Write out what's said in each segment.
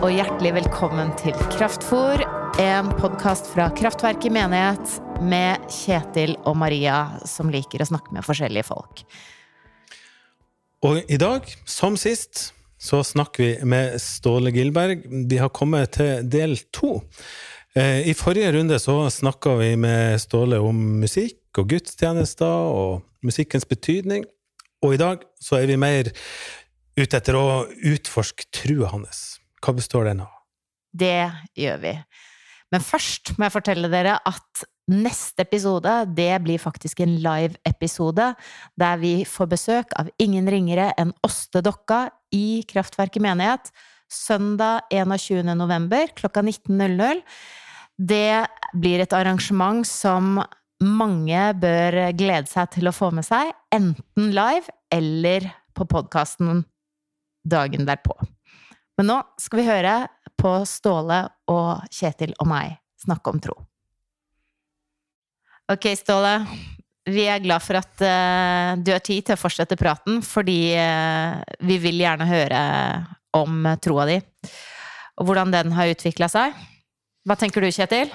og hjertelig velkommen til Kraftfor. En podkast fra Kraftverket menighet med Kjetil og Maria, som liker å snakke med forskjellige folk. Og i dag, som sist, så snakker vi med Ståle Gilberg. Vi har kommet til del to. Eh, I forrige runde så snakka vi med Ståle om musikk og gudstjenester og musikkens betydning. Og i dag så er vi mer ute etter å utforske trua hans. Hva består den av? Det gjør vi. Men først må jeg fortelle dere at neste episode det blir faktisk en live-episode, der vi får besøk av ingen ringere enn Åste Dokka i Kraftverket menighet. Søndag 21. november klokka 19.00. Det blir et arrangement som mange bør glede seg til å få med seg, enten live eller på podkasten dagen derpå. Men nå skal vi høre på Ståle og Kjetil og meg snakke om tro. Ok, Ståle. Vi er glad for at uh, du har tid til å fortsette praten, fordi uh, vi vil gjerne høre om troa di. Og hvordan den har utvikla seg. Hva tenker du, Kjetil?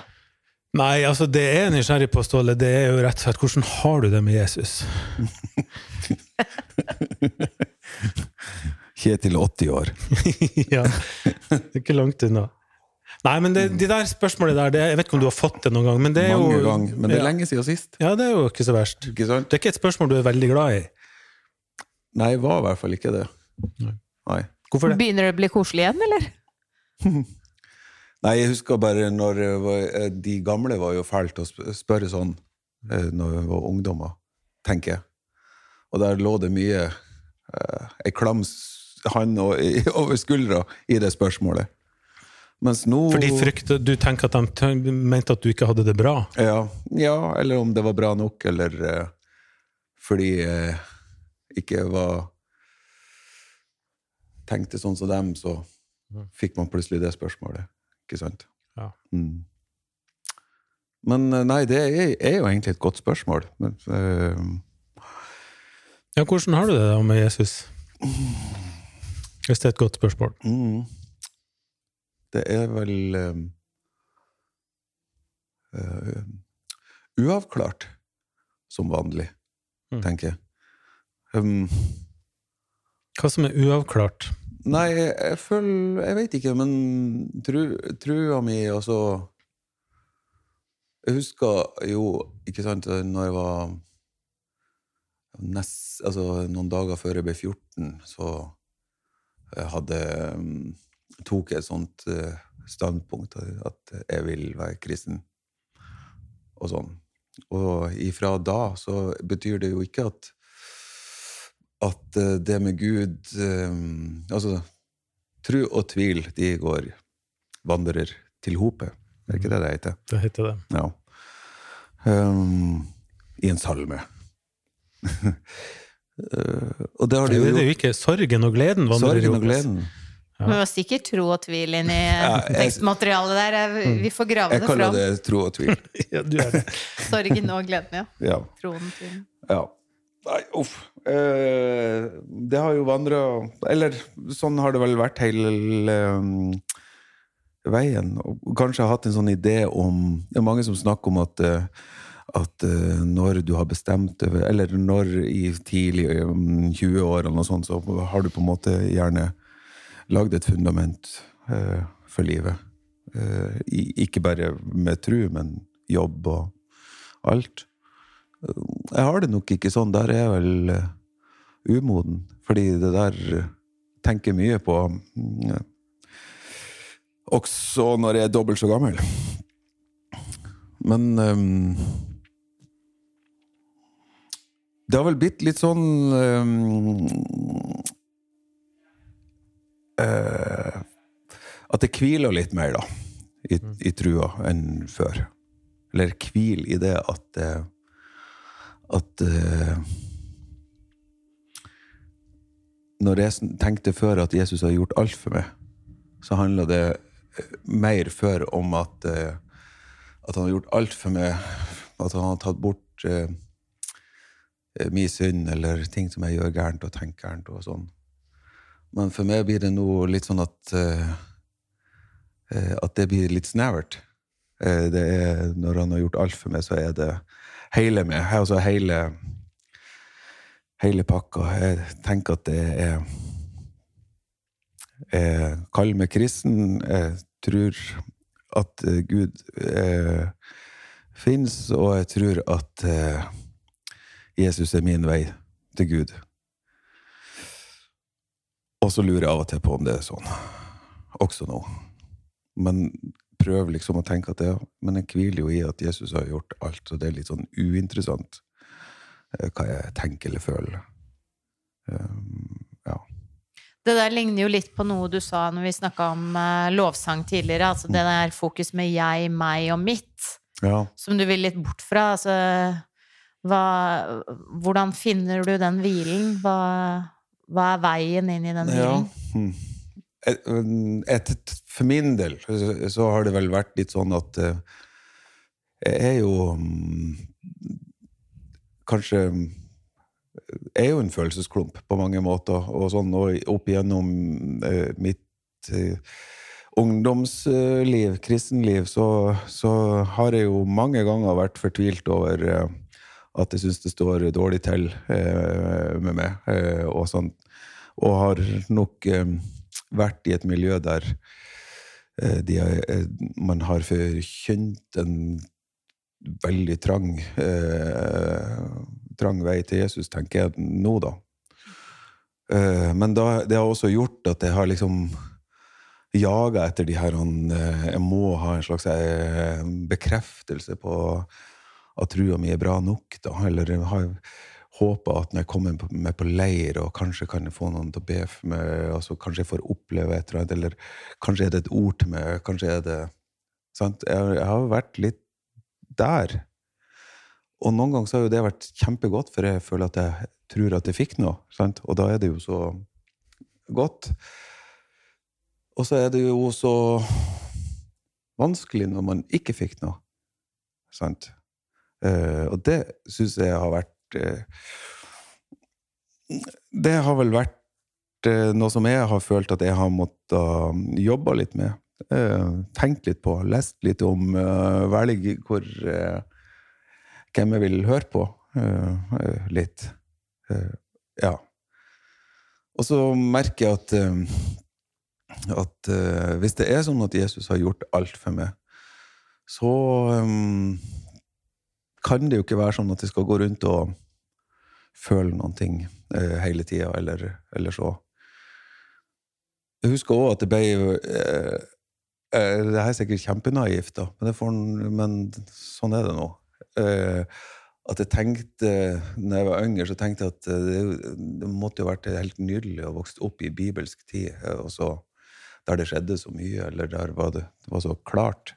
Nei, altså det jeg er nysgjerrig på, Ståle, det er jo rett og slett hvordan har du det med Jesus? Kjetil 80 år. ja, det er ikke langt unna. Nei, men det, de der spørsmålene der, det, jeg vet ikke om du har fått det noen gang. Men det er Mange jo, gang, Men det er ja. lenge siden sist. Ja, det er jo ikke så verst. Ikke sant? Det er ikke et spørsmål du er veldig glad i. Nei, jeg var i hvert fall ikke det. Nei. Hvorfor det? Begynner det å bli koselig igjen, eller? Nei, jeg husker bare når var, eh, de gamle var jo fælt å spørre sånn eh, når vi var ungdommer, tenker jeg. Og der lå det mye eh, ei klam s- hand i- over skuldra i det spørsmålet. Mens nå Fordi frykter, du tenker at de mente at du ikke hadde det bra? Ja, ja, eller om det var bra nok, eller uh, fordi jeg ikke var Tenkte sånn som dem, så fikk man plutselig det spørsmålet. Ikke sant? Ja. Mm. Men eh, nei, det er, er jo egentlig et godt spørsmål. Men, uh, Ja, hvordan har du det da med Jesus? Hvis det er et godt spørsmål. mm, det er vel eh, uh, uavklart, som vanlig, Mm. tenker jeg. Um, Hva som er uavklart? Nei, jeg, jeg føler Jeg vet ikke, men tru, trua mi og så Jeg husker jo, ikke sant, når jeg var nest, altså Noen dager før jeg ble 14, så hadde mm, tok et sånt eh, standpunkt at jeg vil være kristen. Og sånn. Og ifra da så betyr det jo ikke at at eh, det med Gud eh, Altså, tru og tvil, de går vandrer til hopet. Er ikke det det heter? Det heter det. Ja. Um, I en salme. Eh, og det har de jo er det er jo ikke. Sorgen og gleden vandrer Sorgen og gleden. Ja. Men det var sikkert tro og tvil inn i Ja, tekstmaterialet der. Vi får grave Jeg kaller det tro og tvil. Ja, du er det. Sorgen og gleden, ja. Ja. Troen og tvilen. Ja. Nei, uff. Eh, det har jo vandra Eller sånn har det vel vært hele um, veien. Og kanskje har hatt en sånn idé om Det er mange som snakker om at eh, at eh, når du har bestemt deg, eller når i tidlig eh, 20-årene og sånn, så har du på en måte gjerne lagd et fundament eh, for livet. Eh, ikke bare med tru, men jobb og alt. Jeg har det nok ikke sånn. Der er jeg vel umoden. Fordi det der tenker mye på mm, Også når jeg er dobbelt så gammel. Men ehm, Det har vel blitt litt sånn um, uh, At det hviler litt mer, da, i, i trua enn før. Eller hvil i det at eh, At uh, Når jeg tenkte før at Jesus har gjort alt for meg, så handla det mer før om at uh, at han har gjort alt for meg. At han har tatt bort min synd eller ting som jeg gjør gærent og tenker gærent. og sånn. Men for meg blir det nå litt sånn at eh, eh, at det blir litt snevert. Uh, det er, når han har gjort alt for meg, så er det hele meg. Altså hele, hele pakka. Jeg tenker at det er Jeg kaller meg kristen. Jeg tror at eh, Gud eh, fins, og jeg tror at eh, Jesus er min vei til Gud. Og så lurer jeg av og til på om det er sånn også nå. Men prøver liksom å tenke at det Men jeg hviler jo i at Jesus har gjort alt, så det er litt sånn uinteressant eh, hva jeg tenker eller føler. Um, ja. Det der ligner jo litt på noe du sa når vi snakka om uh, lovsang tidligere. Altså det der fokus med jeg, meg og mitt, ja. som du vil litt bort fra. Altså hva, Hvordan finner du den hvilen? Hva, hva er veien inn i den hvilen? Ja. Hmm. Et, et, for min del så har det vel vært litt sånn at uh, jeg er jo um, Kanskje er jo en følelsesklump på mange måter, og sånn og opp igjennom uh, mitt uh, ungdomsliv, kristenliv, så, så, har jeg jo mange ganger vært fortvilt over at jeg syns det står dårlig til med meg, og sånn. Og har nok vært i et miljø der eh, de, eh, man har forkynt en veldig trang eh, trang vei til Jesus, tenker jeg nå, da. Eh, men da, det har også gjort at jeg har liksom jaga etter de her eh, Jeg må ha en slags eh, bekreftelse på at trua mi er bra nok, da. Eller har håpa at når jeg kommer med på leir, og kanskje kan jeg få noen til å be for meg, altså kanskje jeg får oppleve et eller annet, eller kanskje er det et ord til meg, kanskje er det sant? Jeg, jeg har vært litt der. Og noen ganger så har jo det vært kjempegodt, for jeg føler at jeg tror at jeg fikk noe. Sant? Og da er det jo så godt. Og så er det jo så vanskelig når man ikke fikk noe. Sant? Uh, og det syns jeg har vært Eh, det har vel vært eh, noe som jeg har følt at jeg har måttet um, jobbe litt med. Eh, tenkt litt på, lest litt om, velge hvor Hvem jeg vil høre på. Litt. Ja. Og så merker jeg at at hvis det er sånn at Jesus har gjort alt for meg, så um, kan det jo ikke være sånn at jeg skal gå rundt og føle noen ting eh, hele tida, eller, eller, så. Jeg husker òg at det ble eh, eh, Det her er sikkert kjempenaivt, da, men, men, sånn er det nå. Eh, at jeg tenkte, når jeg var yngre, så tenkte jeg at det, det måtte jo vært helt nydelig å vokse opp i bibelsk tid, eh, og så, der det skjedde så mye, eller der var det, det var så klart.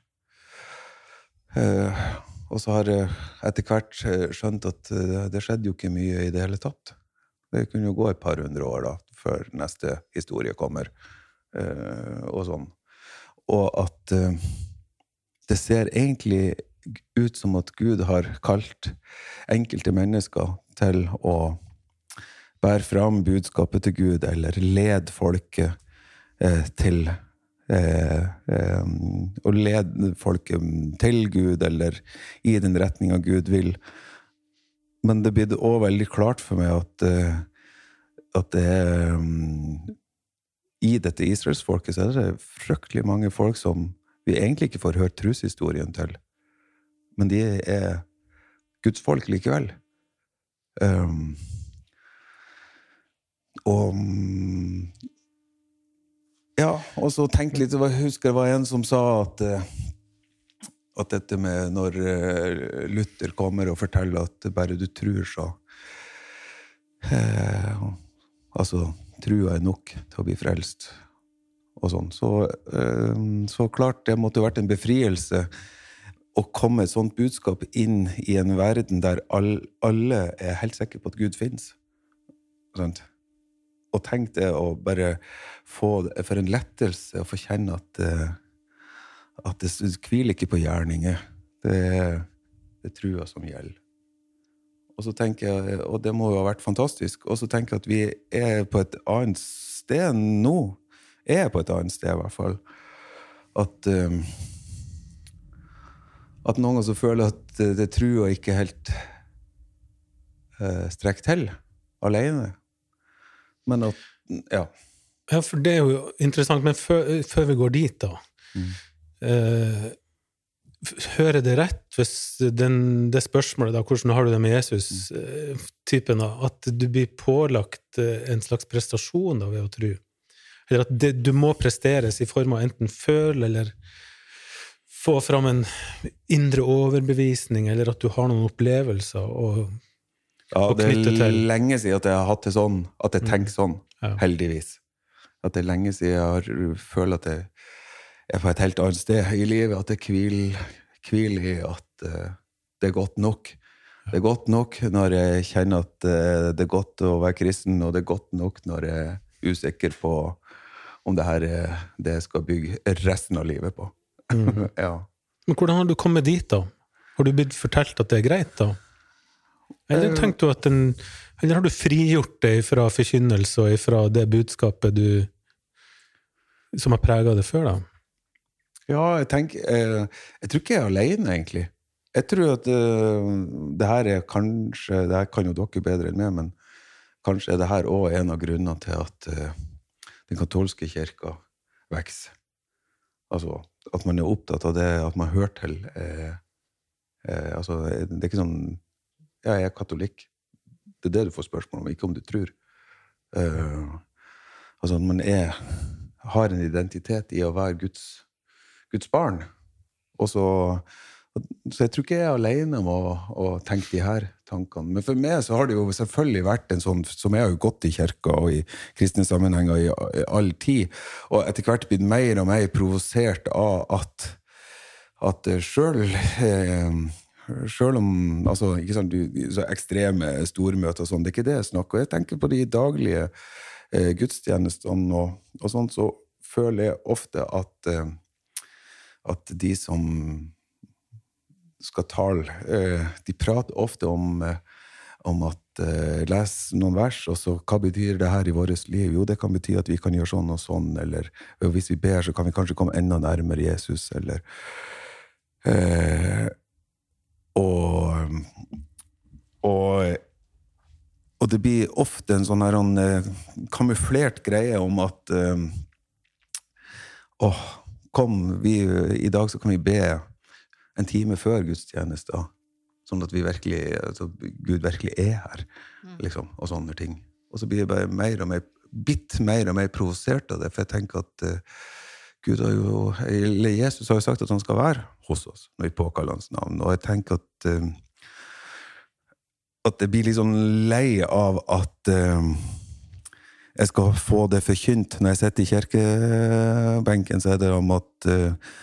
Eh, og så har jeg etter hvert eh, skjønt at eh, det skjedde jo ikke mye i det hele tatt. Det kunne jo gå et par hundre år da, før neste historie kommer, eh, og sånn. Og at det ser egentlig ut som at Gud har kalt enkelte mennesker til å bære fram budskapet til Gud, eller lede folket til eh, eh, å lede folket til Gud, eller i den retninga Gud vil. Men det blir òg veldig klart for meg at, eh, at det er I dette israelsfolket så er det fryktelig mange folk som vi egentlig ikke får hørt troshistorien til. Men de er Guds folk likevel. Um, og ja, og så tenkte litt Jeg husker det var en som sa at, eh, at dette med når eh, Luther kommer og forteller at bare du tror, så eh, Altså, trua er nok til å bli frelst, og sånn. Så, eh, så klart, det måtte jo vært en befrielse å komme et sånt budskap inn i en verden der all, alle er helt sikre på at Gud finnes. Sant? Og tenk det å bare få det For en lettelse å få kjenne at, eh, at det hviler ikke på gjerninger. Det er, det trua som gjelder. Og så tenker jeg, og det må jo ha vært fantastisk. Og så tenker jeg at vi er på et annet sted nå. Jeg er på et annet sted, i hvert fall. at um, At noen som føler at det, det trua ikke helt uh, strekker til alene. Men at Ja. Ja, for det er jo interessant, men før, før vi går dit, da Mm. eh, Hører det rett hvis den, det spørsmålet, da, hvordan har du det med Jesus, eh, typen av at du blir pålagt eh, en slags prestasjon da, ved å tro? Eller at det, du må presteres i form av enten føle eller få fram en indre overbevisning, eller at du har noen opplevelser og Ja, Og det er til- lenge siden at jeg har hatt det sånn, at jeg tenker sånn. Ja. Heldigvis. At det er lenge siden jeg har føler at jeg er på et helt annet sted i livet. At jeg hviler hvil i at uh, det er godt nok. Det er godt nok når jeg kjenner at uh, det er godt å være kristen, og det er godt nok når jeg er usikker på om det her er det jeg skal bygge resten av livet på. ja. Men hvordan har du kommet dit, da? Har du blitt fortalt at det er greit, da? Eller Eh. tenkte du at den Eller har du frigjort deg fra forkynnelse og fra det budskapet du som har prega det før, da? Ja, jeg tenker eh, Jeg tror ikke jeg er alene, egentlig. Jeg tror at eh, det her er kanskje Det her kan jo dere bedre enn meg, men kanskje er det her òg en av grunnene til at eh, den katolske kirka vokser. Altså at man er opptatt av det, at man hører til eh, eh, Altså, det er ikke sånn Jeg er katolikk. Det er det du får spørsmål om, ikke om du tror. Uh, altså man er har en identitet i å være Guds Guds barn. Og så, så jeg tror ikke jeg er alene om å, å tenke de her tankene. Men for meg så har det jo selvfølgelig vært en sånn Som jeg har jo gått i kirka og i kristne sammenhenger i, i all tid, og etter hvert blitt mer og mer provosert av at at sjøl Sjøl om altså, sant, så ekstreme stormøter og sånn, det er ikke det jeg snakker om. Jeg tenker på de daglige eh, gudstjenestene og, og sånn, så føler jeg ofte at eh, at de som skal tale, eh, de prater ofte om, eh, om at eh, Les noen vers, og så hva betyr det her i vårt liv? Jo, det kan bety at vi kan gjøre sånn og sånn, eller hvis vi ber, så kan vi kanskje komme enda nærmere Jesus, eller eh, og, og og det blir ofte en sånn her en, eh, kamuflert greie om at eh, Åh, kom, vi, i dag så kan vi be en time før gudstjeneste. Sånn at vi virkelig, altså, Gud virkelig er her, liksom, og sånne ting. Og så blir jeg bare mer og mer, bitt mer og mer provosert av det, for jeg tenker at eh, Gud har jo, eller Jesus har jo sagt at han skal være hos oss når vi påkaller hans navn. Og jeg tenker at eh, at jeg blir litt sånn lei av at eh, jeg skal få det forkynt når jeg sitter i kirkebenken, så er det om at, eh,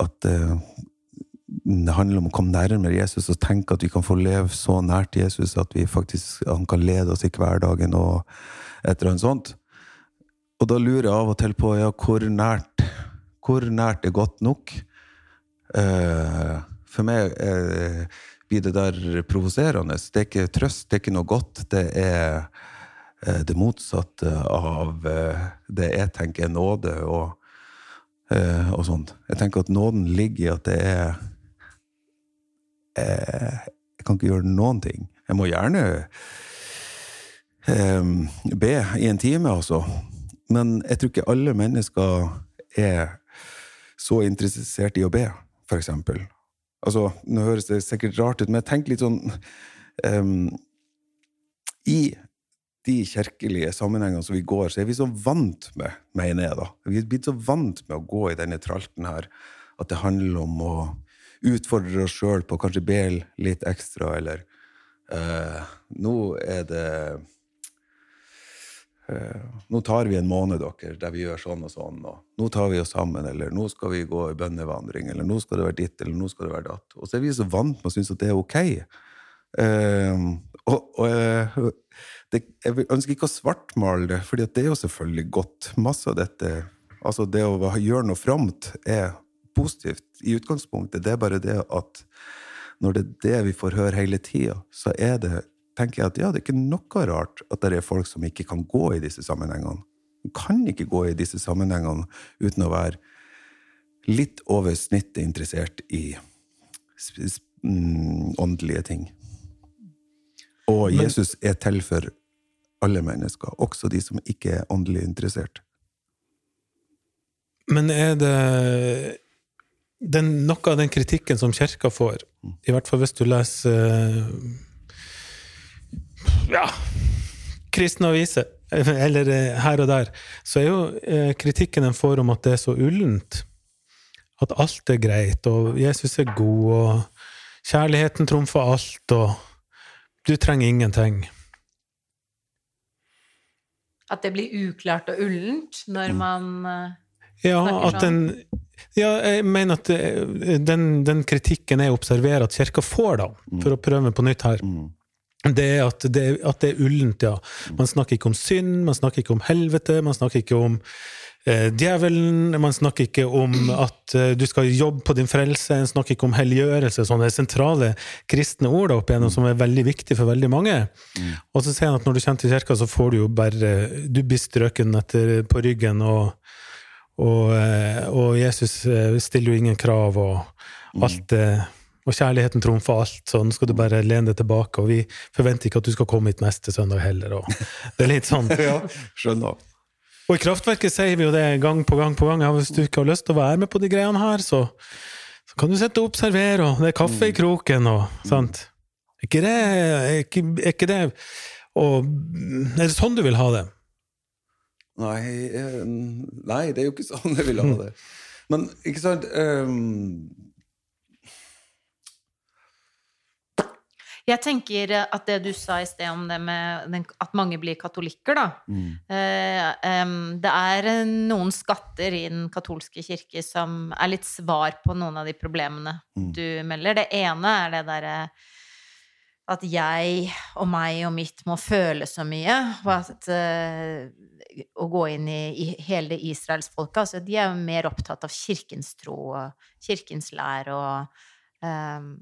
at det handler om å komme nærmere Jesus og tenke at vi kan få leve så nært Jesus at vi faktisk, han kan lede oss i hverdagen og et eller annet sånt. Og da lurer jeg av og til på ja, hvor nært hvor nært er godt nok. Uh, for meg uh, blir det der provoserende. Det er ikke trøst, det er ikke noe godt. Det er uh, det motsatte av det jeg tenker er nåde og, og sånt. Jeg tenker at nåden ligger i at det er Jeg kan ikke gjøre noen ting. Jeg må gjerne be i en time, altså. Men jeg tror ikke alle mennesker er så interessert i å be, for eksempel. Altså, nå høres det sikkert rart ut, men jeg tenker litt sånn um, I de kirkelige sammenhengene som vi går, så er vi så vant med, mener jeg, da. Vi er blitt så vant med å gå i denne tralten her, at det handler om å utfordre oss sjøl på å kanskje be litt ekstra, eller uh, Nå er det Nå tar vi en måned, dere, der vi gjør sånn og sånn, og nå tar vi oss sammen, eller nå skal vi gå i bønnevandring, eller nå skal det være ditt, eller nå skal det være datt. Og så er vi så vant med å synes at det er ok. Uh, og, og det, jeg ønsker ikke å svartmale det, for det er jo selvfølgelig godt. Masse av dette Altså, det å gjøre noe fromt er positivt i utgangspunktet. Det er bare det at når det er det vi får høre hele tida, så er det tenker jeg at ja, det er ikke noe rart at det er folk som ikke kan gå i disse sammenhengene. Du kan ikke gå i disse sammenhengene uten å være litt over snittet interessert i mm, åndelige ting. Og Jesus er til for alle mennesker, også de som ikke er åndelig interessert. Men er det den, noe av den kritikken som kirka får, i hvert fall hvis du leser eh, ja, kristne aviser, eller eh, her og der, så er jo eh, kritikken en får om at det er så ullent. At alt er greit, og Jesus er god, og kjærligheten trumfer alt, og du trenger ingenting. At det blir uklart og ullent når man eh, Ja, Snakker at den ja, jeg mener at den, den kritikken jeg observerer at kirka får, da, for å prøve på nytt her, Mm. Det er at det, at det er ullent, ja. Man snakker ikke om synd, man snakker ikke om helvete, man snakker ikke om eh, djevelen, man snakker ikke om at eh, du skal jobbe på din frelse, man snakker ikke om helliggjørelse, sånne sentrale kristne ord da, opp igjennom, som er veldig viktige for veldig mange. Og så sier han at når du kommer til kirka, så får du jo bare Du blir strøken etter, på ryggen, og, og, eh, og Jesus eh, stiller jo ingen krav, og alt eh, og kjærligheten trumfer alt, så nå skal du bare lene deg tilbake, og vi forventer ikke at du skal komme hit neste søndag heller. Og det er litt sånn. Ja, skjønner. Og i Kraftverket sier vi jo det gang på gang på gang. Ja, hvis du ikke har lyst til å være med på de greiene her, så, så kan du sitte og observere, og det er kaffe i kroken, og sant. Er ikke det Er ikke, er ikke det og, Er det sånn du vil ha det? Nei, eh, nei, det er jo ikke sånn jeg vil ha det. Men ikke sant ehm, Jeg tenker at det du sa i sted om det med at mange blir katolikker, da. mm, Eh, um, det er eh, noen skatter i den katolske kirke som er litt svar på noen av de problemene Mm. du melder. Det ene er det derre at jeg og meg og mitt må føle så mye. Og at uh, å gå inn i, i hele israelsfolket altså De er jo mer opptatt av kirkens tro og kirkens lær og em,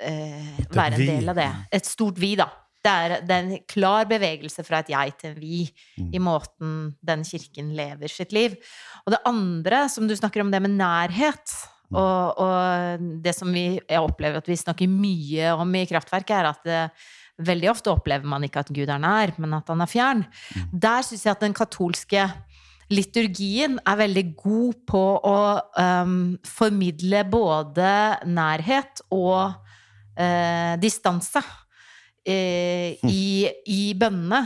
eh, være en del av det. Et stort vi, da. Det er, det er en klar bevegelse fra et jeg til en vi i måten den kirken lever sitt liv. Og det andre, som du snakker om, det med nærhet, og, og det som vi, jeg opplever at vi snakker mye om i Kraftverket, er at det, veldig ofte opplever man ikke at Gud er nær, men at han er fjern. Der syns jeg at den katolske liturgien er veldig god på å um, formidle både nærhet og eh, distanse eh, i, i bønnene.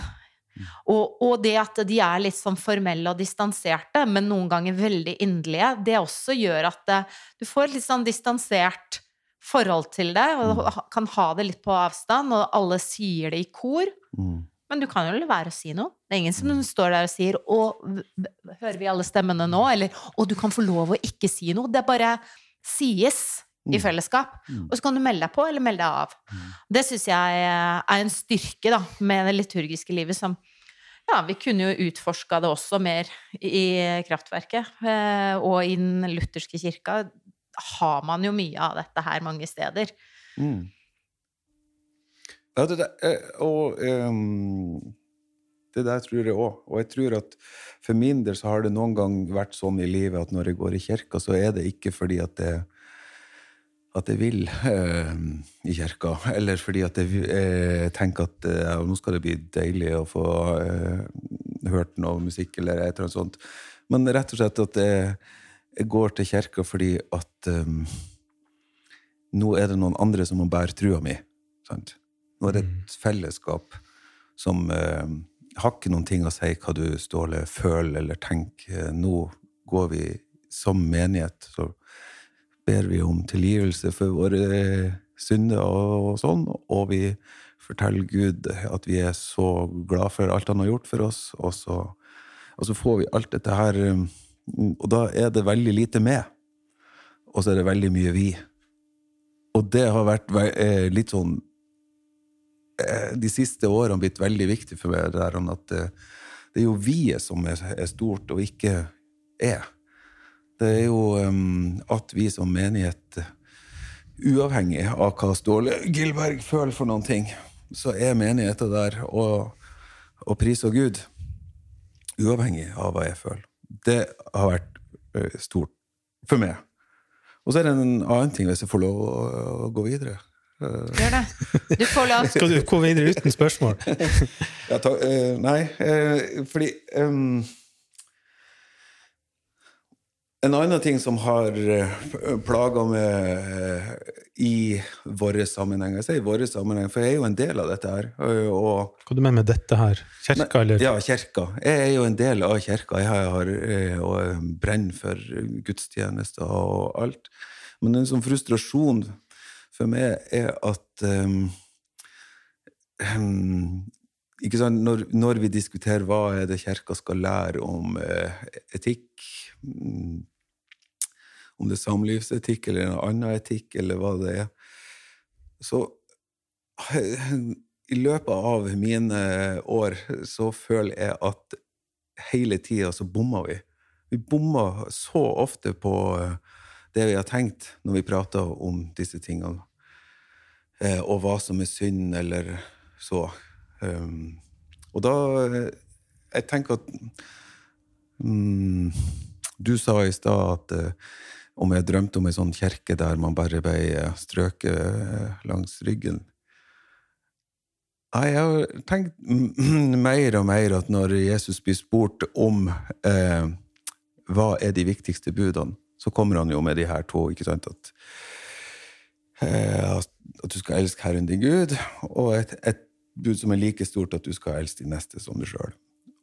Og, og det at de er litt sånn formelle og distanserte, men noen ganger veldig inderlige, det også gjør at det, du får et litt sånn distansert forhold til det, og ha- kan ha det litt på avstand, og alle sier det i kor. mm, Men du kan jo la være å si noe. Det er ingen som står der og sier 'Å, hører vi alle stemmene nå?' Eller 'Å, du kan få lov å ikke si noe'. Det bare sies i Mm. fellesskap. Mm. Og så kan du melde deg på, eller melde deg av. Det syns jeg er en styrke da, med det liturgiske livet som Ja, vi kunne jo utforska det også mer i Kraftverket. eh, Og i den lutherske kirka har man jo mye av dette her mange steder. mm. Ja, det der, eh, og um, det der tror jeg òg. Og jeg tror at for min del så har det noen gang vært sånn i livet at når jeg går i kirka, så er det ikke fordi at det at jeg vil eh, i kirka, eller fordi at jeg eh, tenker at eh, nå skal det bli deilig å få eh, hørt noe musikk, eller et eller annet sånt. Men rett og slett at jeg, jeg går til kirka fordi at eh, nå er det noen andre som må bære trua mi. Sant? Nå er det et fellesskap som eh, har ikke noen ting å si hva du Ståle føler eller tenker. Nå går vi som menighet, så ber vi om tilgivelse for våre synder og, sånn, og vi forteller Gud at vi er så glad for alt han har gjort for oss, og så, og så får vi alt dette her um, Og da er det veldig lite med, og så er det veldig mye vi. Og det har vært eh, litt sånn eh, De siste årene blitt veldig viktig for meg, det der at eh, det er jo vi-et som er, er stort, og ikke jeg. Det er jo um, at vi som menighet, uavhengig av hva Ståle Gilberg føler for noen ting, så er menigheten der og, og priser Gud. Uavhengig av hva jeg føler. Det har vært stort for meg. Og så er det en annen ting, hvis jeg får lov å, å gå videre. Gjør det. Du får lov. Skal du gå videre uten spørsmål? Ja, ta, uh, nei, uh, fordi um, En annen ting som har uh, plaga meg eh, i våre sammenhenger Jeg sier våre sammenhenger, for jeg er jo en del av dette her. eh, og Hva du mener med dette her? Kirka, eller? Ja, kirka. Jeg er jo en del av kirka. Jeg har, eh, og brenner for gudstjenester og alt. Men en sånn frustrasjon for meg er at um, ikke sant? Når, når vi diskuterer hva er det kirka skal lære om eh, etikk mm, Om det er samlivsetikk eller en annen etikk, eller hva det er, så i løpet av mine år så føler jeg at hele tida så bommer vi. Vi bommer så ofte på eh, det vi har tenkt når vi prater om disse tingene. Eh, og hva som er synd, eller så. Um, og da eh, Jeg tenker at mm, Du sa i stad at om jeg drømte om ei sånn kirke der man bare ble eh, strøket eh, langs ryggen. Jeg har tenkt mer og mer at når Jesus blir spurt om eh, hva er de viktigste budene, så kommer han jo med de her to. ikke sant, At, eh, at du skal elske Herren din Gud, og et, et bud som er like stort at du skal elske din neste som deg sjøl.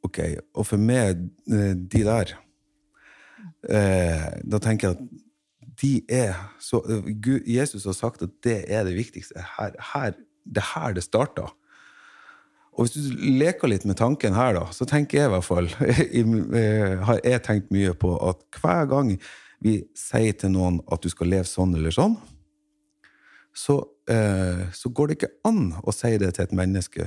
Okay. og for meg, eh, de der Da tenker jeg at de er så eh, Gud, Jesus har sagt at det er det viktigste. Her, her, det er her det starta. Og hvis du leker litt med tanken her, da, så tenker jeg i hvert fall eh, Har jeg tenkt mye på at hver gang vi sier til noen at du skal leve sånn eller sånn, så, eh, så går det ikke an å si det til et menneske.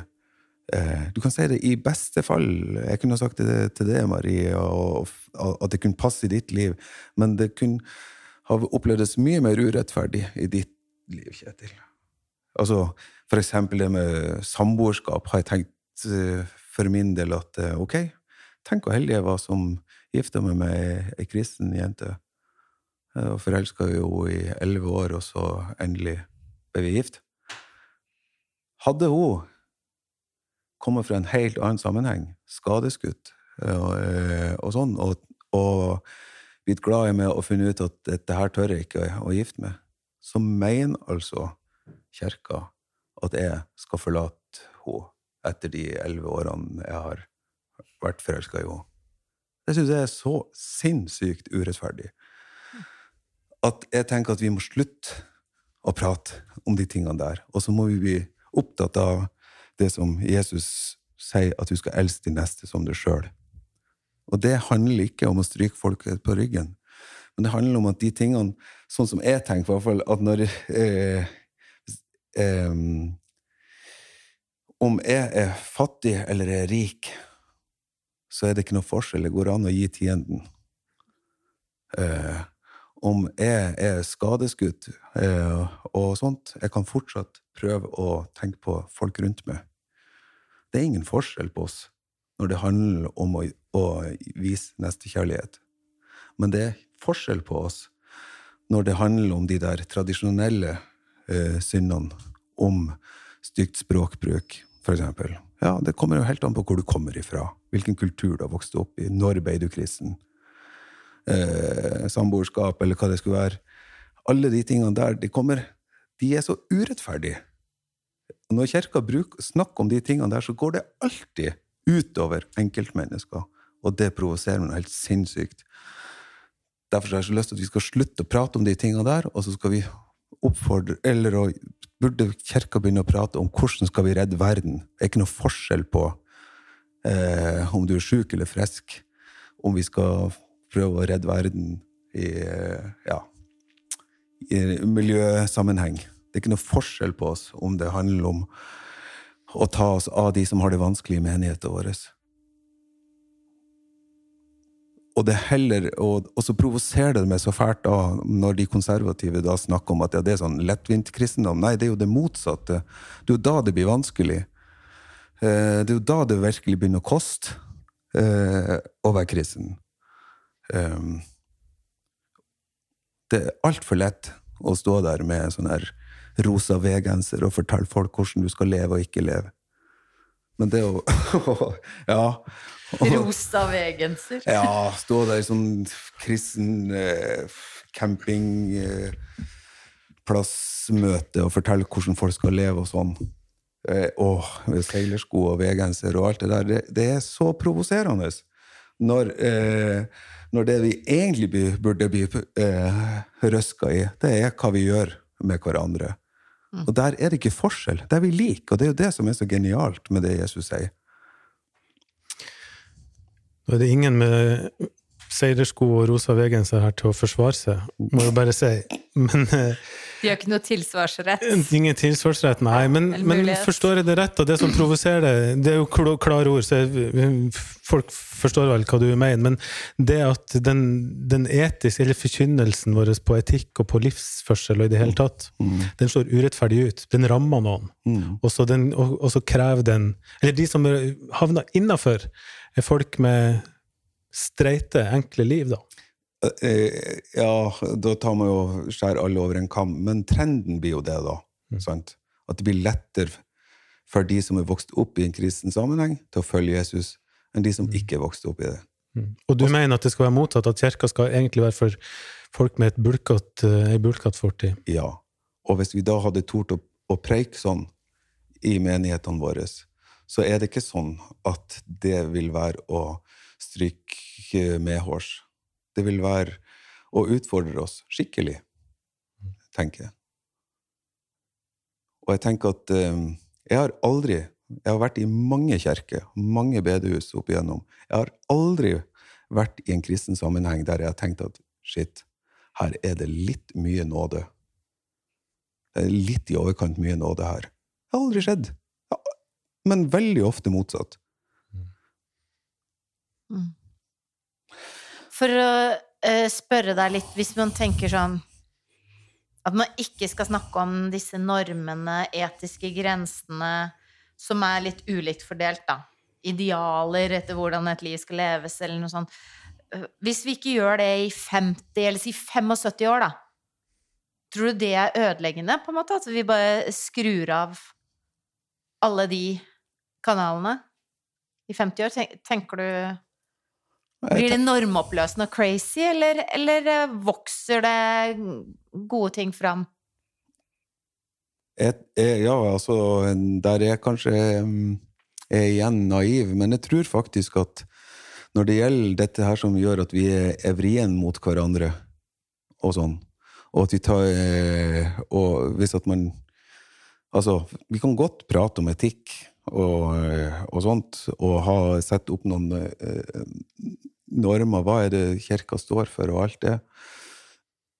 Eh, du kan si det i beste fall. Jeg kunne sagt det til deg, Marie, og, og at det kunne passe i ditt liv, men det kunne ha opplevdes mye mer urettferdig i ditt liv, Kjetil. Altså, for eksempel det med samboerskap har jeg tenkt eh, for min del at eh, ok, tenk hvor heldig jeg var som gifta meg med ei kristen jente. Var forelska jo i elleve år, og så endelig ble vi gift. Hadde hun kommet fra en helt annen sammenheng, skadeskutt og, eh, og sånn, og, og blitt glad i meg og funnet ut at dette her tør jeg ikke å gifte meg, så mener altså kirka at jeg skal forlate henne etter de elleve årene jeg har vært forelska i henne. Det syns jeg er så sinnssykt urettferdig. At jeg tenker at vi må slutte å prate om de tingene der. Og så må vi bli opptatt av det som Jesus sier, at du skal elske de neste som deg sjøl. Og det handler ikke om å stryke folk på ryggen, men det handler om at de tingene, sånn som jeg tenker, i hvert fall, at når eh, eh, Om jeg er fattig eller er rik, så er det ikke noe forskjell. Det går an å gi tienden. Eh, om jeg er skadeskutt eh, og sånt, jeg kan fortsatt prøve å tenke på folk rundt meg. Det er ingen forskjell på oss når det handler om å, å vise nestekjærlighet. Men det er forskjell på oss når det handler om de der tradisjonelle eh, syndene, om stygt språkbruk, eksempel. Ja, det kommer jo helt an på hvor du kommer ifra, hvilken kultur du har vokst opp i, når ble du kristen, eh, samboerskap, eller hva det skulle være. Alle de tingene der, de kommer De er så urettferdige. Når kirka snakker om de tingene der, så går det alltid utover enkeltmennesker. Og det provoserer meg helt sinnssykt. Derfor har jeg så lyst til at vi skal slutte å prate om de tingene der, og så skal vi oppfordre Eller å, burde kirka begynne å prate om hvordan skal vi redde verden. Det er ikke noe forskjell på eh, om du er sjuk eller frisk, om vi skal prøve å redde verden i, ja, i miljøsammenheng. Det er ikke noe forskjell på oss om det handler om å ta oss av de som har det vanskelig i menigheten vår. Og det heller, og, og så provoserer det meg så fælt da, når de konservative da snakker om at ja, det er sånn lettvint kristendom. Nei, det er jo det motsatte. Det er jo da det blir vanskelig. Eh, det er jo da det virkelig begynner å koste eh, å være kristen. Um, Det er altfor lett å stå der med sånn her rosa V-genser og fortelle folk hvordan du skal leve og ikke leve. Men det å Ja. Rosa V-genser. Ja, stå der i sånn kristen eh, campingplassmøte og fortelle hvordan folk skal leve og sånn. Eh, med seilersko og V-genser og alt det der. Det, det er så provoserende. Når, eh, når det vi egentlig burde bli eh, røska i, det er hva vi gjør med hverandre. Og der er det ikke forskjell. Det er vi like, og det er jo det som er så genialt med det Jesus sier. Nå er det ingen med seilersko og rosa V-genser her til å forsvare seg, må jeg bare si. Men eh, De har ikke noe tilsvarsrett. Ingen tilsvarsrett, nei. Men, men forstår jeg det rett? Og det som provoserer det, det er jo kl- klare ord, så folk forstår vel hva du mener. Men det at den, den etiske, eller forkynnelsen vår på etikk og på livsførsel og i det hele tatt, den slår urettferdig ut. Den rammer noen. Og, så den, og, og så krever den Eller de som havner innafor, er folk med streite, enkle liv, da. Eh, Ja, da tar man jo skjærer alle over en kam. Men trenden blir jo det, da. Sant? At det blir lettere for de som er vokst opp i en kristen sammenheng, til å følge Jesus, enn de som ikke er vokst opp i det. Og du mener at det skal være motsatt, at kirka skal egentlig være for folk med eh, ei bulkete fortid? Ja. Og hvis vi da hadde tort å, å preike sånn i menighetene våre, så er det ikke sånn at det vil være å stryke medhårs. Det vil være å utfordre oss skikkelig, tenker jeg. Og jeg tenker at eh, jeg har aldri Jeg har vært i mange kjerker, mange bedehus opp igjennom. Jeg har aldri vært i en kristen sammenheng der jeg har tenkt at shit, her er det litt mye nåde. Det er litt i overkant mye nåde her. Det har aldri skjedd. Ja, Men veldig ofte motsatt. For å uh, spørre deg litt, hvis man tenker sånn At man ikke skal snakke om disse normene, etiske grensene, som er litt ulikt fordelt, da. Idealer etter hvordan et liv skal leves, eller noe sånt. Hvis vi ikke gjør det i 50, eller si 75 år, da. Tror du det er ødeleggende, på en måte? At vi bare skrur av alle de kanalene i 50 år? Tenker du blir det normoppløsende og crazy, eller, eller eh, vokser det gode ting fram? Et, jeg, ja, altså, der er jeg kanskje mm, er igjen naiv, men jeg tror faktisk at når det gjelder dette her som gjør at vi er, evrien mot hverandre, og sånn, og at vi tar eh, Og hvis at man Altså, vi kan godt prate om etikk og, eh, og sånt, og ha sett opp noen eh, normer. Hva er det kirka står for, og alt det.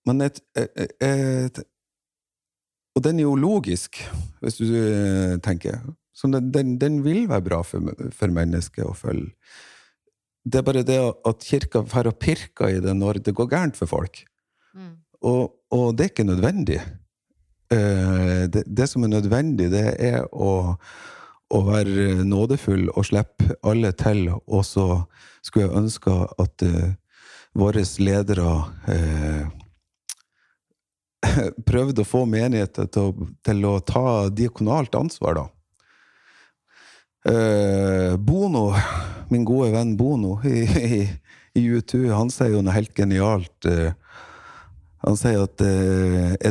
Men et, et, et, Og den er jo logisk, hvis du eh, tenker. Så den, den, den vil være bra for, for mennesket å følge. Det er bare det at kirka får og pirker i det når det går gærent for folk. Mm. Og, og det er ikke nødvendig. Eh, det, det som er nødvendig, det er å, å være nådefull og slippe alle til. Og så skulle jeg ønske at uh, våre ledere uh, prøvde å få menigheter til til å ta diakonalt ansvar, da. Uh, Bono, min gode venn Bono i, i, i U2, han sier jo noe helt genialt. han sier at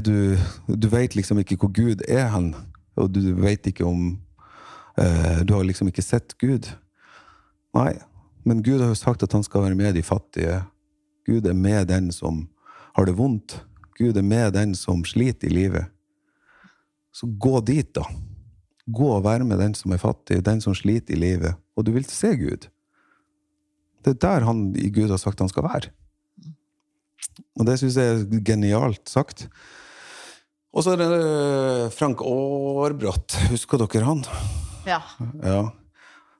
du, du vet liksom ikke hvor Gud er hen, og du vet ikke om Du har liksom ikke sett Gud. Nei, men Gud har jo sagt at han skal være med de fattige. Gud er med den som har det vondt. Gud er med den som sliter i livet. Så gå dit, da. Gå og være med den som er fattig, den som sliter i livet, og du vil se Gud. Det er der han i Gud har sagt han skal være. Og det syns jeg er genialt sagt. Og så er det eh, Frank Aarbrot. Husker dere han? Ja. Ja.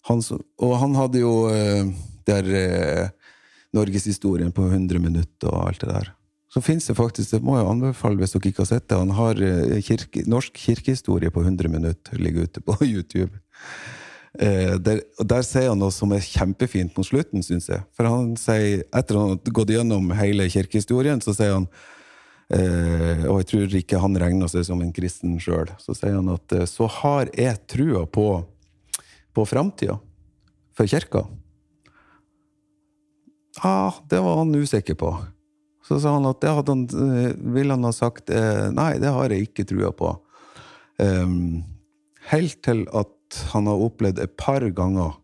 Han, og han hadde jo eh, der eh, Norgeshistorien på 100 minutter og alt det der. Så fins det faktisk, det må jeg anbefale hvis dere ikke har sett det, han har eh, kirke, norsk kirkehistorie på 100 minutter, ligger ute på YouTube. Eh, der, og der sier han noe som er kjempefint mot slutten, syns jeg. For han sier, etter han har gått gjennom hele kirkehistorien, så sier han Eh, og jeg tror ikke han regner seg som en kristen sjøl. Så sier han at eh, så har jeg trua på, på framtida for kirka. Ja, det var han usikker på. Så sa han at det hadde han, eh, ville han ha sagt eh, nei, det har jeg ikke trua på. Um, helt til at han har opplevd et par ganger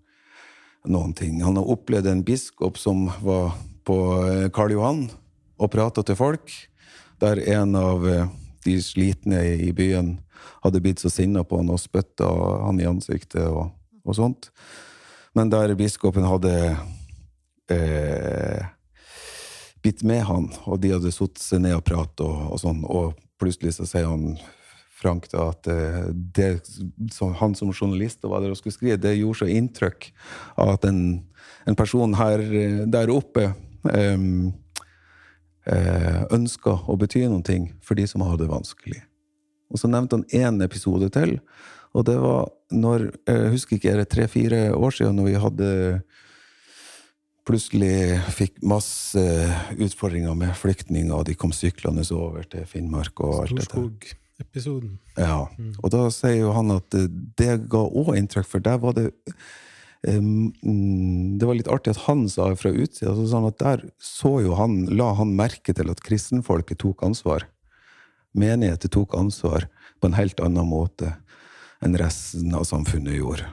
noen ting. Han har opplevd en biskop som var på Karl Johan og prata til folk, der en av eh, de slitne i byen hadde blitt så sinna på han og spytta han i ansiktet og, og sånt. Men der biskopen hadde eh, bitt med han, og de hadde satt seg ned og pratet og, og, sånn, og plutselig så sier han Frank da, at eh, det, som han som journalist og hva dere skulle skrive, det gjorde så inntrykk av at en, en person her eh, der oppe um, ønska å bety noe for de som har det vanskelig. Og så nevnte han én episode til, og det var når Jeg husker ikke, er det tre-fire år siden, når vi hadde plutselig fikk masse utfordringer med flyktninger, og de kom syklende over til Finnmark og alt dette. Storskog-episoden. Ja. Mm. Og da sier jo han at det ga òg inntrykk, for der var det Det var litt artig at han sa fra utsida sånn at der så jo han, la han merke til at kristenfolket tok ansvar. Menigheter tok ansvar på en helt annen måte enn resten av samfunnet gjorde.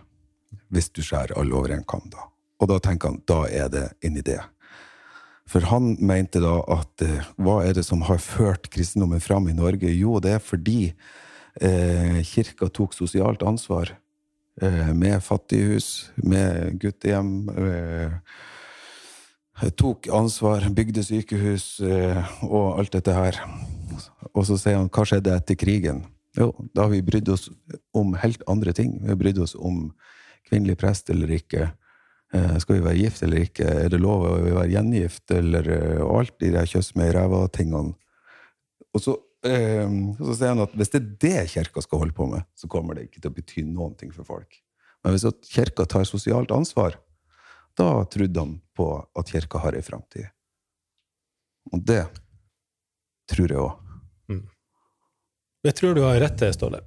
Hvis du skjærer alle over en kam, da. Og da tenker han da er det en idé. For han mente da at eh, hva er det som har ført kristendommen fram i Norge? Jo, det er fordi eh, kirka tok sosialt ansvar. Eh, med fattighus, med guttehjem. Eh, tok ansvar, bygde sykehus eh, og alt dette her. Og så sier han hva skjedde etter krigen? Jo, da har vi brydd oss om helt andre ting. Vi har brydd oss om kvinnelig prest eller ikke. Skal vi være gift eller ikke? Er det lov å være gjengift? Eller alt de der kjøss med ræva-tingene. Og så, så, sier han at hvis det er det kirka skal holde på med, så kommer det ikke til å bety noen ting for folk. Men hvis kirka tar sosialt ansvar, da trodde han på at kirka har ei framtid. Og det tror jeg òg. Mm. Jeg tror du har rett, til, Ståle.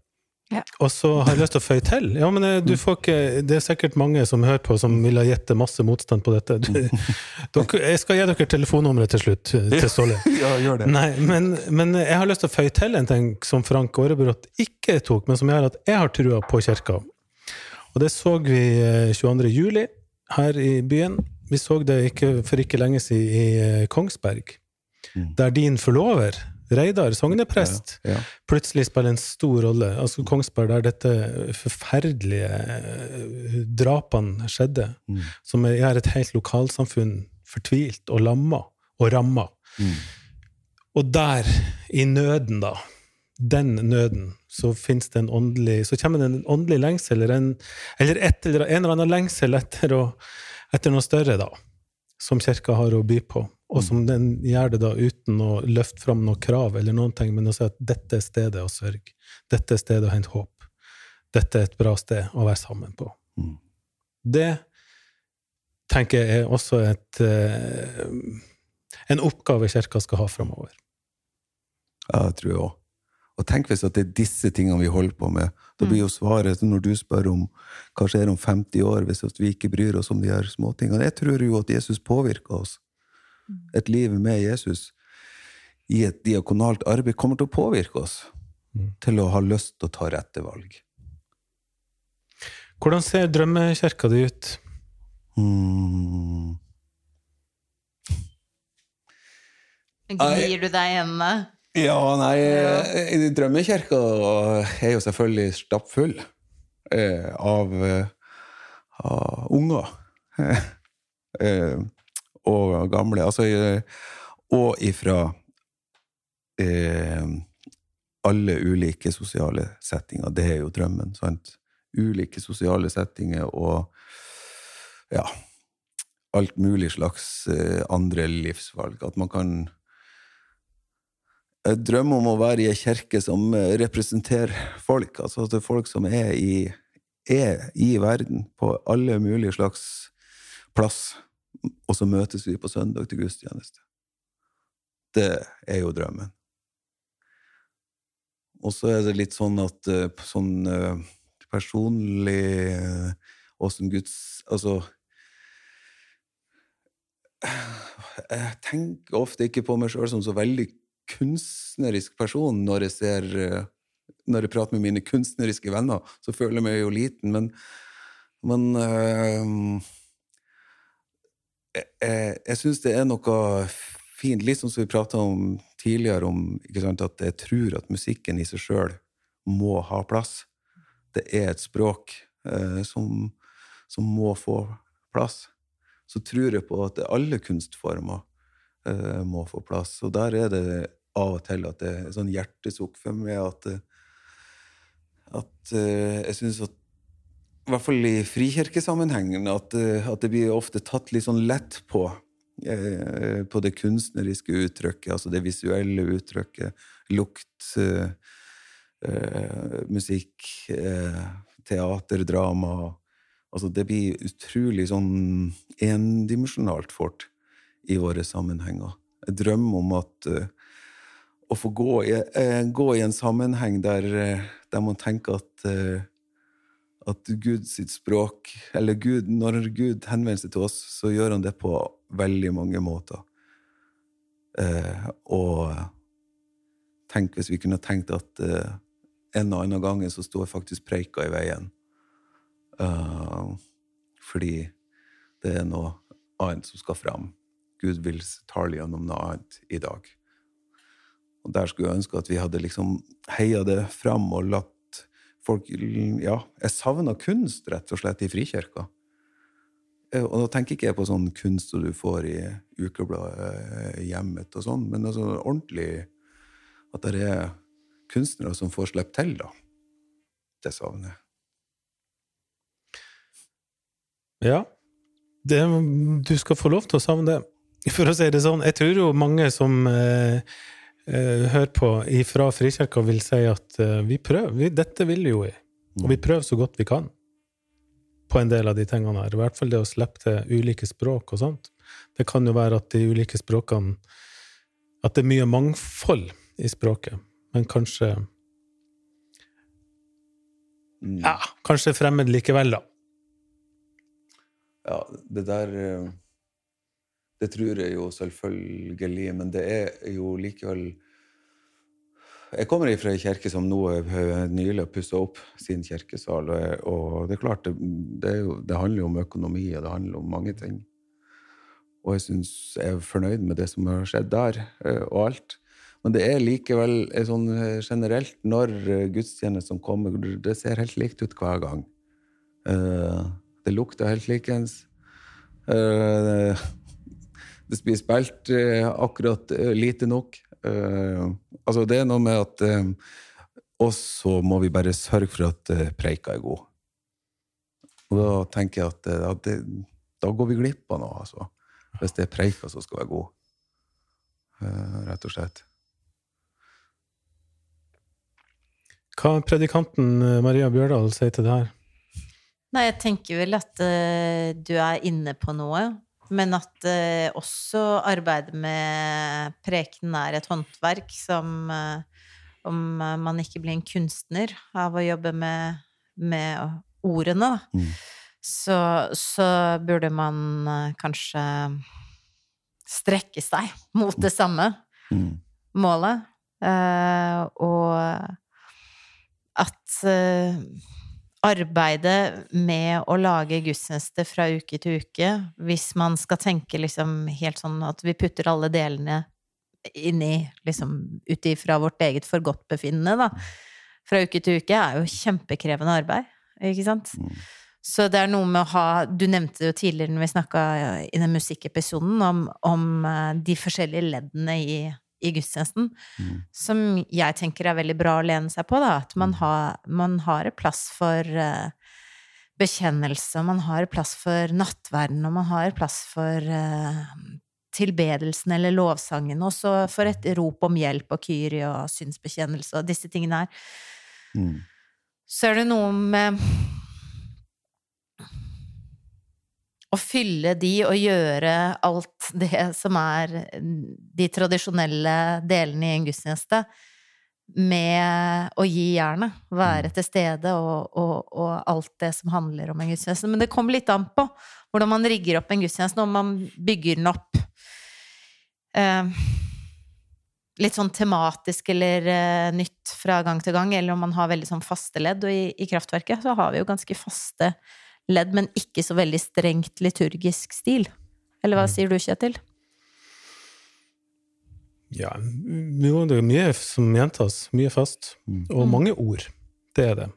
Ja. Og så har jeg lyst til å føye til. Ja, men eh, du får ikke, Det er sikkert mange som hører på, som vil ha gitt masse motstand på dette. Du, dere, jeg skal gi dere telefonnummeret til slutt, eh, til Ståle. Ja, gjør det. Nei, men, men, jeg har lyst til å føye til en ting som Frank Aarebrot ikke tok, men som gjør at jeg har trua på kirka. Og det så vi 22. Eh, juli her i byen. Vi så det ikke, for ikke lenge siden i Kongsberg, mm. der din forlover Reidar, sogneprest, ja, ja. plutselig spiller en stor rolle. Altså Kongsberg, der dette forferdelige eh, drapene skjedde, mm. som gjør et helt lokalsamfunn fortvilt og lamma og ramma. Mm. Og der, i nøden, da, den nøden, så fins det en åndelig Så kommer det en åndelig lengsel, eller en, eller, et, eller en eller annen lengsel etter, å, etter noe større, da, som kirka har å by på og som den gjør det da uten å løfte fram noe krav eller noen ting, men å si at dette er stedet å sørge. Dette er stedet å hente håp. Dette er et bra sted å være sammen på. Mm. Det tenker jeg er også et, eh, en oppgave Kirka skal ha framover. Ja, det tror jeg òg. Og tenk hvis at det er disse tingene vi holder på med. Da blir jo mm. svaret når du spør om hva skjer om 50 år hvis vi ikke bryr oss om de her småtingene. Jeg tror jo at Jesus påvirker oss. Mm. et liv med Jesus i et diakonalt arbeid kommer til å påvirke oss mm. til å ha lyst til å ta rette valg. Hvordan ser drømmekirka di ut? Mm. Gnir du deg i hendene? Ja, nei ja. Drømmekirka er jo selvfølgelig stappfull eh, av, eh, av unger. og gamle. Altså, eh, og ifra eh, alle ulike sosiale settinger. Det er jo drømmen, sant? Ulike sosiale settinger og ja Alt mulig slags eh, andre livsvalg. At man kan drømme om å være i ei kirke som eh, representerer folk. Altså at det er folk som er i, er i verden, på alle mulige slags plass og så møtes vi på søndag til gudstjeneste. Det er jo drømmen. og så er det litt sånn at eh, sånn eh, personlig eh, og som Guds Altså Jeg tenker ofte ikke på meg sjøl som så veldig kunstnerisk person når jeg ser eh, Når jeg prater med mine kunstneriske venner, så føler jeg meg jo liten, men, men eh, jeg, jeg, syns det er noe fint, sånn som vi prata om tidligere, om sant, at jeg tror at musikken i seg sjøl må ha plass. Det er et språk eh, som, som må få plass. Så tror jeg på at alle kunstformer eh, må få plass. Og der er det av og til at det er sånn hjertesukk for meg at, at eh, jeg syns at i hvert fall i frikirkesammenhengen, at, eh, at det blir ofte tatt litt sånn lett på. eh, På det kunstneriske uttrykket, altså det visuelle uttrykket. Lukt, eh, eh, musikk, teater, drama. Altså det blir utrolig sånn endimensjonalt fort i våre sammenhenger. Jeg drømmer om at eh, å få gå i, gå i en sammenheng der, der man tenker at at Gud sitt språk, eller Gud, når Gud henvender seg til oss, så gjør han det på veldig mange måter. Eh, og tenk hvis vi kunne tenkt at eh, en og annen gang så står faktisk preika i veien. Eh, fordi det er noe annet som skal fram. Gud vil tale gjennom noe annet i dag. Og der skulle jeg ønske at vi hadde liksom heia det fram og latt folk Ja, jeg savner kunst, rett og slett, i frikirka. Eh, Og da tenker ikke jeg på sånn kunst som du får i ukebladet eh, Hjemmet og sånn, men altså ordentlig At det er kunstnere som får slippe til, da. Det savner jeg. Ja. Det, du skal få lov til å savne det. For å si det sånn, jeg tror jo mange som eh, eh, hører på fra Frikirka, vil si at eh, vi prøver. Vi, dette vil jo vi. Og vi prøver så godt vi kan på en del av de tingene her. I hvert fall det å slippe til ulike språk og sånt. Det kan jo være at de ulike språkene At det er mye mangfold i språket, men kanskje Mm. Ja, kanskje fremmed likevel, da. Ja, det der eh, Det tror jeg jo selvfølgelig, men det er jo likevel Jeg kommer fra ei kirke som nå er nylig har pussa opp sin kirkesal, og, det er klart, det, er jo, det handler jo om økonomi, og det handler om mange ting. Og jeg syns jeg er fornøyd med det som har skjedd der, eh, og alt. Men det er likevel eh, sånn eh, generelt, når eh, gudstjenestene kommer, det ser helt likt ut hver gang. Eh, det lukter helt likens. Det blir spilt eh, akkurat eh, lite nok. Eh, altså, det er noe med at eh, Og så må vi bare sørge for at eh, preika er god. Og da tenker jeg at, eh, at det, da går vi glipp av noe, altså. Hvis det er preika som skal være god. Eh, rett og slett. Hva predikanten Maria Bjørdal sier til det her? Nei, jeg tenker vel at uh, du er inne på noe, men at eh, også arbeidet med preken er et håndverk som eh, Om eh, man ikke blir en kunstner av å jobbe med, med ordene, da, Mm. så, så burde man eh, kanskje strekke seg mot det samme Mm. målet. Eh, og at eh, arbeidet med å lage gudstjeneste fra uke til uke, hvis man skal tenke liksom helt sånn at vi putter alle delene inni liksom ut ifra vårt eget forgodtbefinnende, da, fra uke til uke, er jo kjempekrevende arbeid, ikke sant? Mm. Så det er noe med å ha Du nevnte jo tidligere når vi snakka i den musikkepisoden om, om eh, de forskjellige leddene i, i gudstjenesten, Mm. som jeg tenker er veldig bra å lene seg på, da. At man har, man har et plass for uh, bekjennelse, man har et plass for nattverden, og man har et plass for uh, tilbedelsen eller lovsangen, og så for et rop om hjelp og kyrie og synsbekjennelse og disse tingene her. Mm. Så er det noe med å fylle de og gjøre alt det som er de tradisjonelle delene i en gudstjeneste, med å gi jernet. Være til stede og, og, og alt det som handler om en gudstjeneste. Men det kommer litt an på hvordan man rigger opp en gudstjeneste, om man bygger den opp eh, litt sånn tematisk eller eh, nytt fra gang til gang, eller om man har veldig sånn faste ledd. Og i, i Kraftverket så har vi jo ganske faste ledd, men ikke så veldig strengt liturgisk stil. Eller hva sier du, Kjetil? Ja, det er mye som gjentas. Mye fast. Og mange ord. Det er det.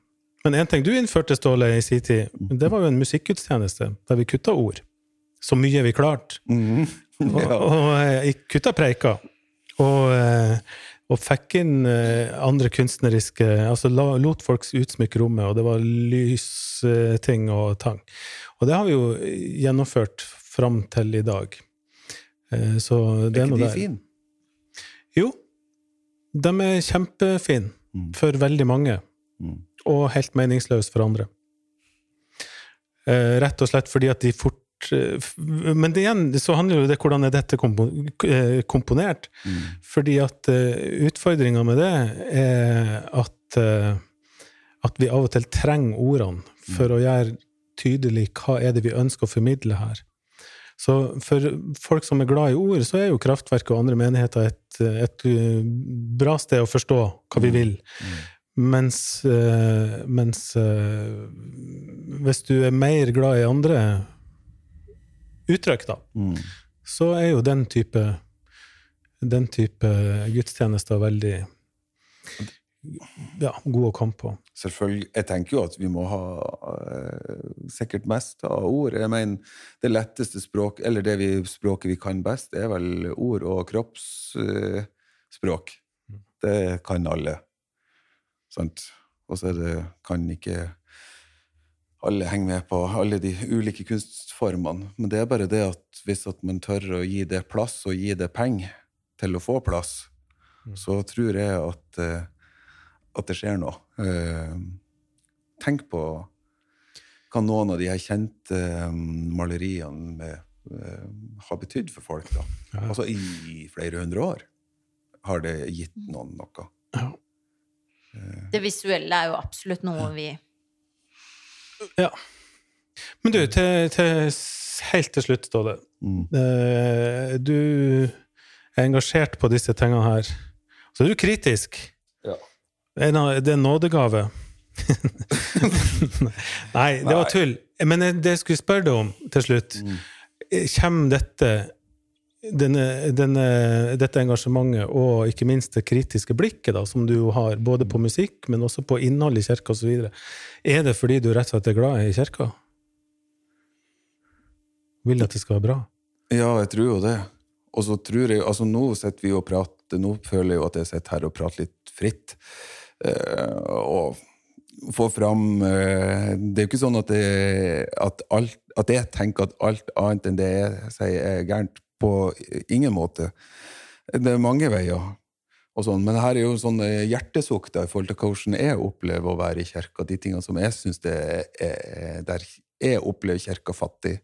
Men én ting du innførte, Ståle, i sin tid, det var jo en musikkgudstjeneste der vi kutta ord. Så mye vi klarte. Og, Ja. og eh, kutta preiker. Og, eh, og fikk inn eh, andre kunstneriske Altså lot folk utsmykke rommet, og det var lysting og tang. Og det har vi jo gjennomført fram til i dag. Eh, Så det Er er ikke de der. fine? Jo, de er kjempefine Mm. for veldig mange, Mm. og helt meningsløse for andre. Eh, rett og slett fordi at de fort eh, Men det igjen så handler jo det hvordan er dette eh, komponert. Mm. Fordi at uh, utfordringa med det er at, eh, at vi av og til trenger ordene for å gjøre tydelig hva er det vi ønsker å formidle her. Så for folk som er glad i ord, så er jo Kraftverket og andre menigheter et, et eh, bra sted å forstå hva vi vil. Mens, eh, mens eh, hvis du er mer glad i andre uttrykk, da, Mm. så er jo den type den type gudstjenester veldig ja, god å komme på. Selvfølgelig. Jeg tenker jo at vi må ha eh, sikkert mest av ord. Jeg mener, det letteste språk, eller det vi, språket vi kan best, er vel ord og kroppsspråk. det kan alle. Sant? Og så er det, kan ikke alle henger med på alle de ulike kunstformene. Men det er bare det at hvis at man tør å gi det plass, og gi det penger til å få plass, så tror jeg at eh, at det skjer noe. Eh, tenk på hva noen av de her kjente eh, maleriene med, har betydd for folk. da. Ja. Altså i flere hundre år har det gitt noen noe. Ja. Det visuelle er jo absolutt noe vi ja. Men du, til, til, helt til slutt, Ståle. Mm. Eh, du er engasjert på disse tingene her. Så er du kritisk. Ja. Av- Det er en nådegave. Nei, det var tull. Men det jeg skulle spørre deg om til slutt Mm. Kommer dette denne, denne, dette engasjementet og ikke minst det kritiske blikket da, som du har, både på musikk, men også på innhold i kirka osv., er det fordi du rett og slett er glad i kirka? Vil at det skal være bra? Ja, jeg tror jo det. Og så tror jeg Altså, nå sitter vi og prater Nå føler jeg jo at jeg sitter her og prater litt fritt. Eh, og får fram eh, Det er jo ikke sånn at, det, at, alt, at jeg tenker at alt annet enn det jeg sier, er gærent. På ingen måte. Det er mange veier. Og sånn. Men her er jo sånn eh, hjertesukk i forhold til hvordan jeg opplever å være i kirka. De tingene som jeg syns det er Der jeg opplever kirka fattig.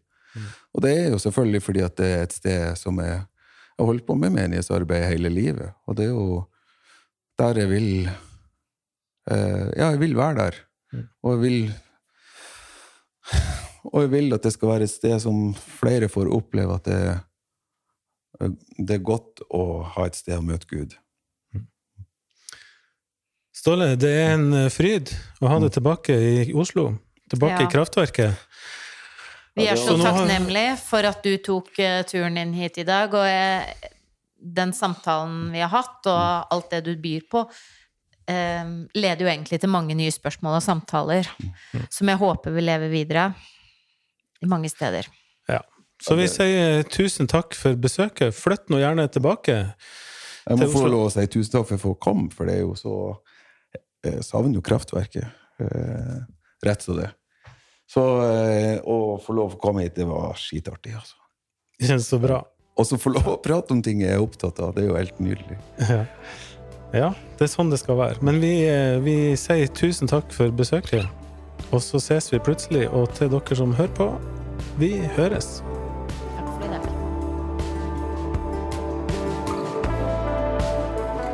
Og det er jo selvfølgelig fordi at det er et sted som jeg har holdt på med menighetsarbeid hele livet. Og det er jo der jeg vil eh, Ja, jeg vil være der. Og jeg vil Og jeg vil at det skal være et sted som flere får oppleve at det, det er godt å ha et sted å møte Gud. Ståle, det er en eh, fryd å ha deg tilbake i Oslo. Tilbake Ja. i kraftverket. Vi er så takknemlige for at du tok eh, turen inn hit i dag, og eh, den samtalen vi har hatt, og alt det du byr på, eh, leder jo egentlig til mange nye spørsmål og samtaler, som jeg håper vil leve videre i mange steder. Ja. Så vi sier tusen takk for besøket. Flytt nå gjerne tilbake. Jeg må Til få lov å si tusen takk for at jeg får komme, for det er jo så Jeg savner jo kraftverket. Eh, Rett som det. Så eh, å få lov å komme hit, det var skitartig, altså. Det kjennes så bra. Og så få lov å prate om ting jeg er opptatt av, det er jo helt nydelig. Ja. ja, det er sånn det skal være. Men vi, eh, vi sier tusen takk for besøket. Og så ses vi plutselig. Og til dere som hører på, vi høres.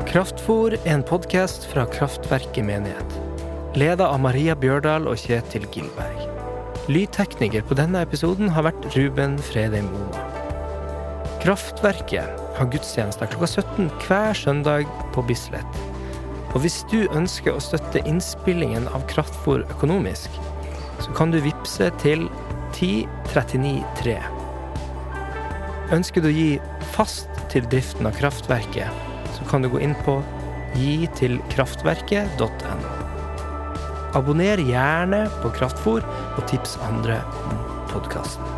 Kraftfor en podkast fra Kraftverket menighet. Leda av Maria Bjørdal og Kjetil Gilberg. Lydtekniker på denne episoden har vært Ruben Fredheim Oma. Kraftverket har gudstjenester klokka 17 hver søndag på Bislett. Og hvis du ønsker å støtte innspillingen av Kraftfor økonomisk, så kan du vippse til 10393. Ønsker du å gi fast til driften av kraftverket, så kan du gå inn på gitilkraftverket.no. Abonner gjerne på Kraftfor, og tips andre om podkasten.